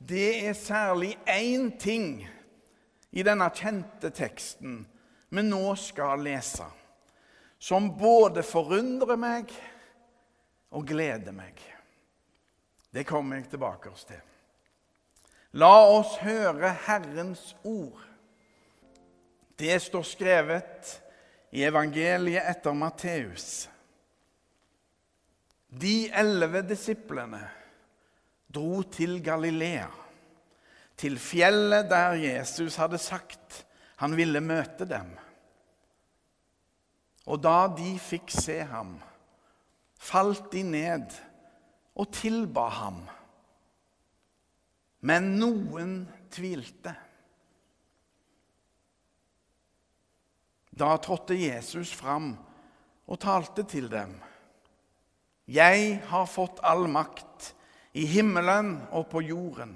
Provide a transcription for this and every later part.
det er særlig én ting i denne kjente teksten vi nå skal lese, som både forundrer meg og gleder meg. Det kommer jeg tilbake oss til. La oss høre Herrens ord. Det står skrevet i evangeliet etter Matteus. De elleve disiplene dro til Galilea, til fjellet der Jesus hadde sagt han ville møte dem. Og da de fikk se ham, falt de ned og tilba ham. Men noen tvilte. Da trådte Jesus fram og talte til dem. Jeg har fått all makt i himmelen og på jorden.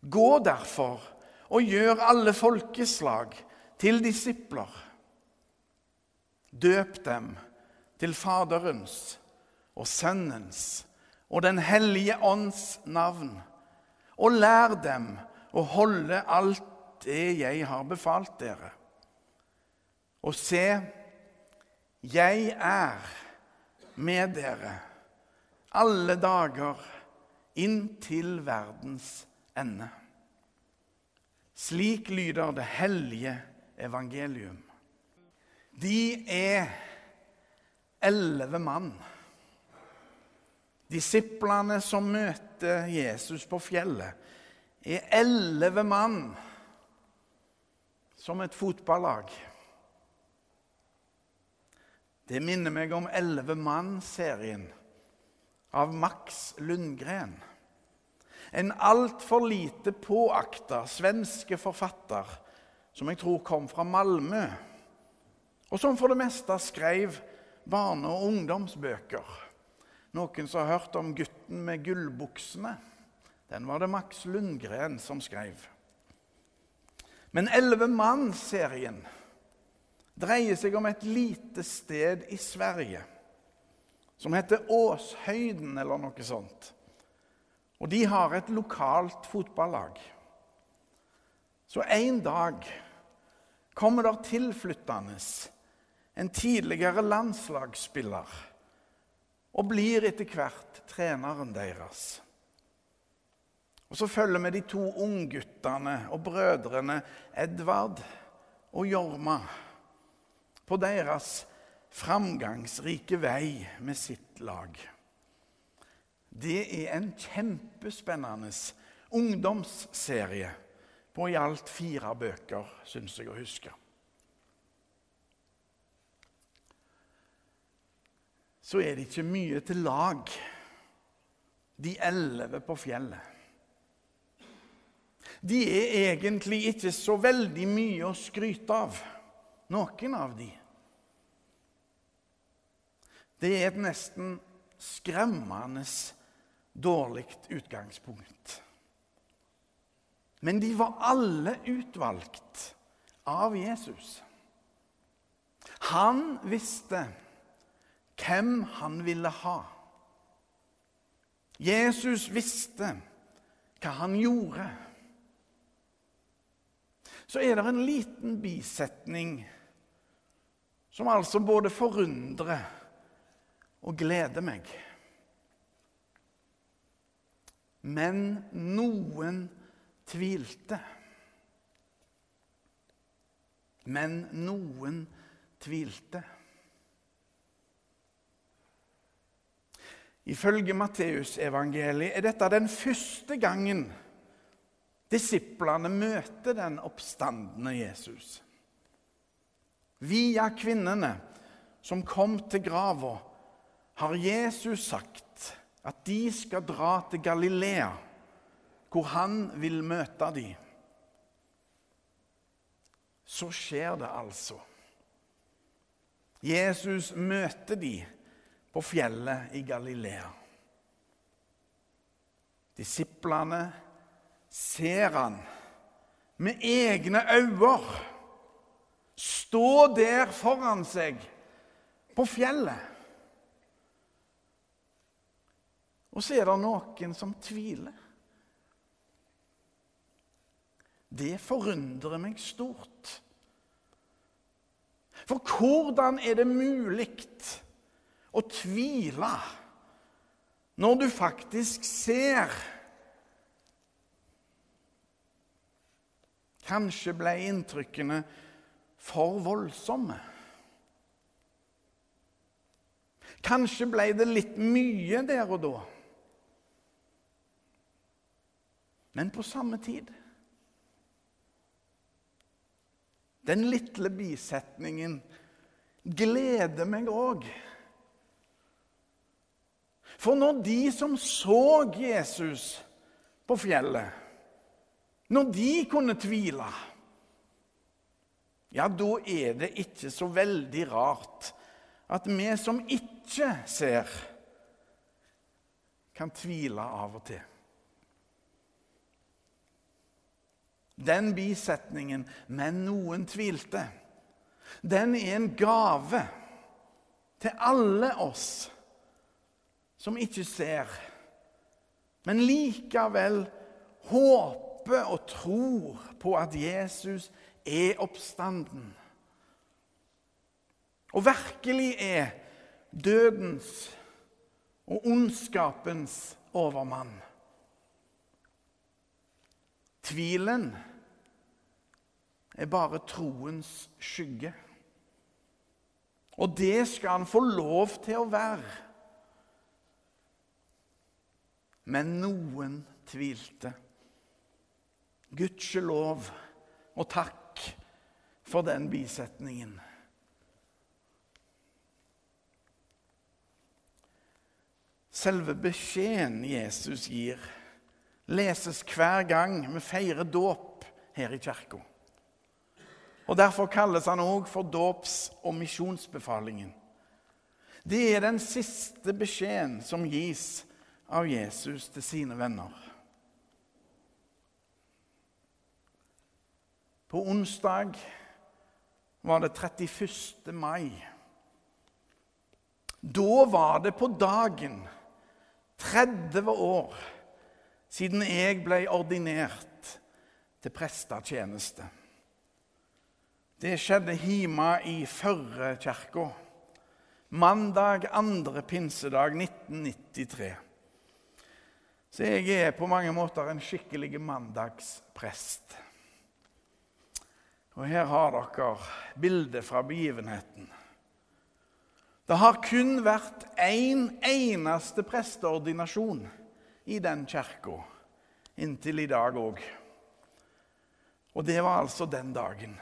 Gå derfor og gjør alle folkeslag til disipler. Døp dem til Faderens og Sønnens og Den hellige ånds navn, og lær dem å holde alt det jeg har befalt dere. Og se, jeg er med dere alle dager inntil verdens ende. Slik lyder det hellige evangelium. De er elleve mann. Disiplene som møter Jesus på fjellet, er elleve mann som et fotballag. Det minner meg om Elleve mann-serien av Max Lundgren. En altfor lite påakta svenske forfatter som jeg tror kom fra Malmö, og som for det meste skrev barne- og ungdomsbøker. Noen som har hørt om 'Gutten med gullbuksene'? Den var det Max Lundgren som skrev. Men Elleve mann-serien dreier seg om et lite sted i Sverige som heter Åshøyden, eller noe sånt. Og de har et lokalt fotballag. Så en dag kommer der tilflyttende en tidligere landslagsspiller og blir etter hvert treneren deres. Og Så følger vi de to ungguttene og brødrene Edvard og Jorma på deres framgangsrike vei med sitt lag. Det er en kjempespennende ungdomsserie på i alt fire bøker, syns jeg å huske. Så er det ikke mye til lag, de elleve på fjellet. De er egentlig ikke så veldig mye å skryte av, noen av de. Det er et nesten skremmende dårlig utgangspunkt. Men de var alle utvalgt av Jesus. Han visste hvem han ville ha. Jesus visste hva han gjorde. Så er det en liten bisetning som altså både forundrer og glede meg. Men noen tvilte. Men noen tvilte. Ifølge Matteusevangeliet er dette den første gangen disiplene møter den oppstandende Jesus. Via kvinnene som kom til grava, har Jesus sagt at de skal dra til Galilea, hvor han vil møte dem. Så skjer det altså. Jesus møter dem på fjellet i Galilea. Disiplene ser han med egne øyne stå der foran seg på fjellet. Og så er det noen som tviler. det forundrer meg stort. For hvordan er det mulig å tvile når du faktisk ser Kanskje ble inntrykkene for voldsomme. Kanskje ble det litt mye der og da. Men på samme tid Den lille bisetningen gleder meg òg. For når de som så Jesus på fjellet, når de kunne tvile, ja, da er det ikke så veldig rart at vi som ikke ser, kan tvile av og til. Den bisetningen 'men noen tvilte', den er en gave til alle oss som ikke ser, men likevel håper og tror på at Jesus er oppstanden. Og virkelig er dødens og ondskapens overmann. Tvilen er bare troens skygge. Og det skal han få lov til å være. Men noen tvilte. Gudskjelov og takk for den bisetningen. Selve beskjeden Jesus gir, leses hver gang vi feirer dåp her i kirka. Og Derfor kalles han òg for dåps- og misjonsbefalingen. Det er den siste beskjeden som gis av Jesus til sine venner. På onsdag var det 31. mai. Da var det på dagen 30 år siden jeg ble ordinert til prestetjeneste. Det skjedde hjemme i Førrekirka mandag andre pinsedag 1993. Så jeg er på mange måter en skikkelig mandagsprest. Og her har dere bildet fra begivenheten. Det har kun vært én en eneste presteordinasjon i den kirka inntil i dag òg. Og det var altså den dagen.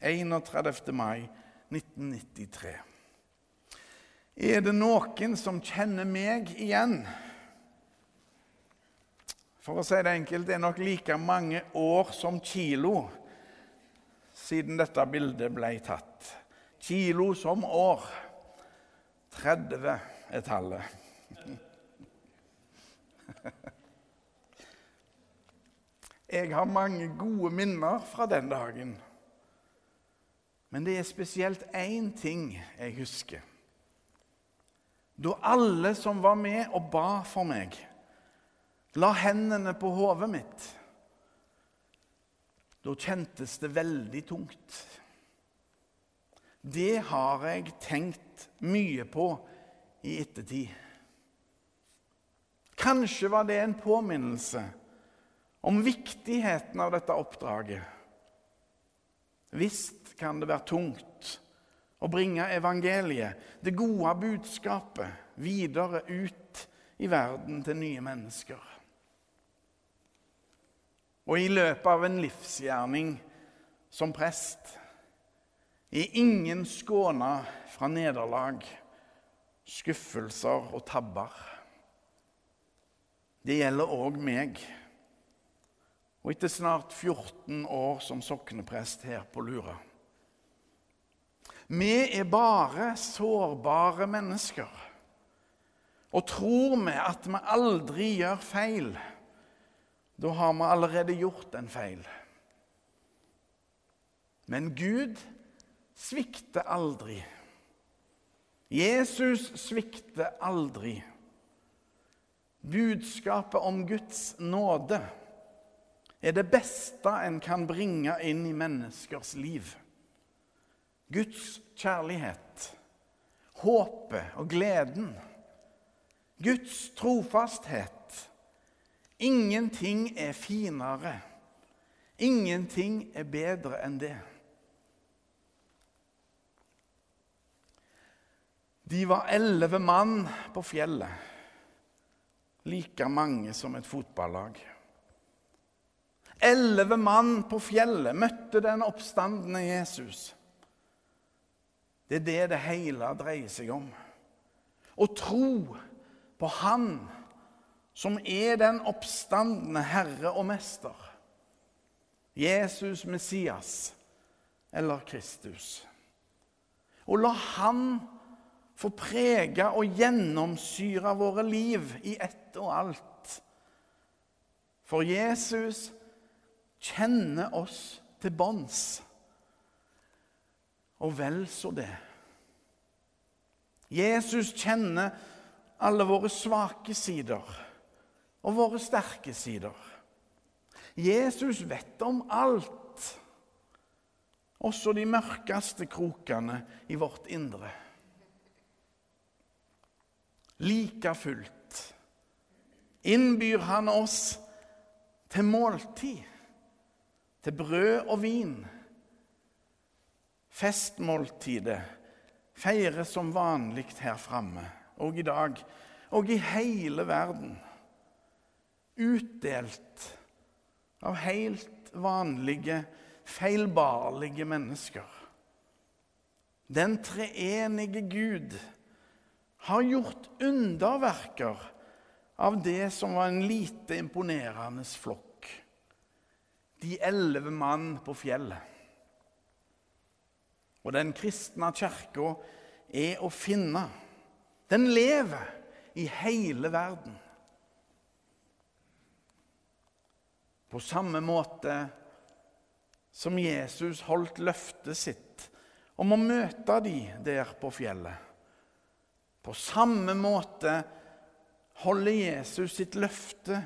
31. mai 1993. Er det noen som kjenner meg igjen? For å si det enkelt, det er nok like mange år som kilo siden dette bildet ble tatt. Kilo som år. 30 er tallet. Jeg har mange gode minner fra den dagen. Men det er spesielt én ting jeg husker. Da alle som var med og ba for meg, la hendene på hodet mitt. Da kjentes det veldig tungt. Det har jeg tenkt mye på i ettertid. Kanskje var det en påminnelse om viktigheten av dette oppdraget. Visst kan det være tungt å bringe evangeliet, det gode budskapet, videre ut i verden til nye mennesker. Og i løpet av en livsgjerning som prest er ingen skåna fra nederlag, skuffelser og tabber. Det gjelder òg meg. Og etter snart 14 år som sokneprest her på Lura. Vi er bare sårbare mennesker. Og tror vi at vi aldri gjør feil, da har vi allerede gjort en feil. Men Gud svikter aldri. Jesus svikter aldri. Budskapet om Guds nåde, er det beste en kan bringe inn i menneskers liv. Guds kjærlighet, håpet og gleden. Guds trofasthet. Ingenting er finere. Ingenting er bedre enn det. De var elleve mann på fjellet, like mange som et fotballag. Elleve mann på fjellet møtte den oppstandende Jesus. Det er det det hele dreier seg om. Å tro på Han som er den oppstandende Herre og Mester. Jesus Messias eller Kristus. Og la Han få prege og gjennomsyre våre liv i ett og alt. For Jesus kjenner oss til bånds. Og vel så det. Jesus kjenner alle våre svake sider og våre sterke sider. Jesus vet om alt, også de mørkeste krokene i vårt indre. Like fullt innbyr han oss til måltid, til brød og vin. Festmåltidet feires som vanlig her framme og i dag og i hele verden. Utdelt av helt vanlige, feilbarlige mennesker. Den treenige Gud har gjort underverker av det som var en lite imponerende flokk. De elleve mann på fjellet. Og den kristne kirka er å finne. Den lever i hele verden. På samme måte som Jesus holdt løftet sitt om å møte de der på fjellet på samme måte holder Jesus sitt løfte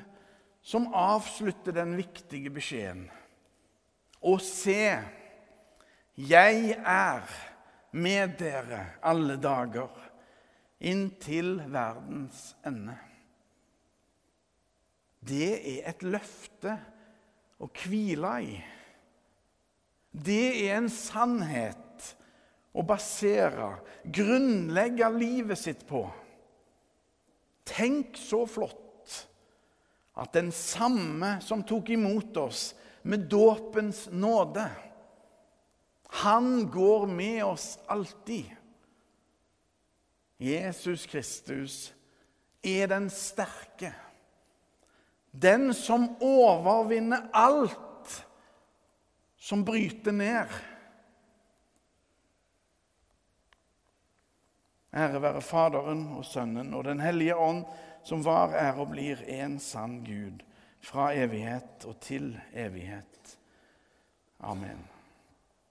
som avslutter den viktige beskjeden. Og se, jeg er med dere alle dager inntil verdens ende. Det er et løfte å hvile i. Det er en sannhet å basere, grunnlegge livet sitt på. Tenk så flott at den samme som tok imot oss med dåpens nåde, han går med oss alltid. Jesus Kristus er den sterke, den som overvinner alt som bryter ned. Ære være Faderen og Sønnen og Den hellige ånd, som var, er og blir en sann Gud, fra evighet og til evighet. Amen.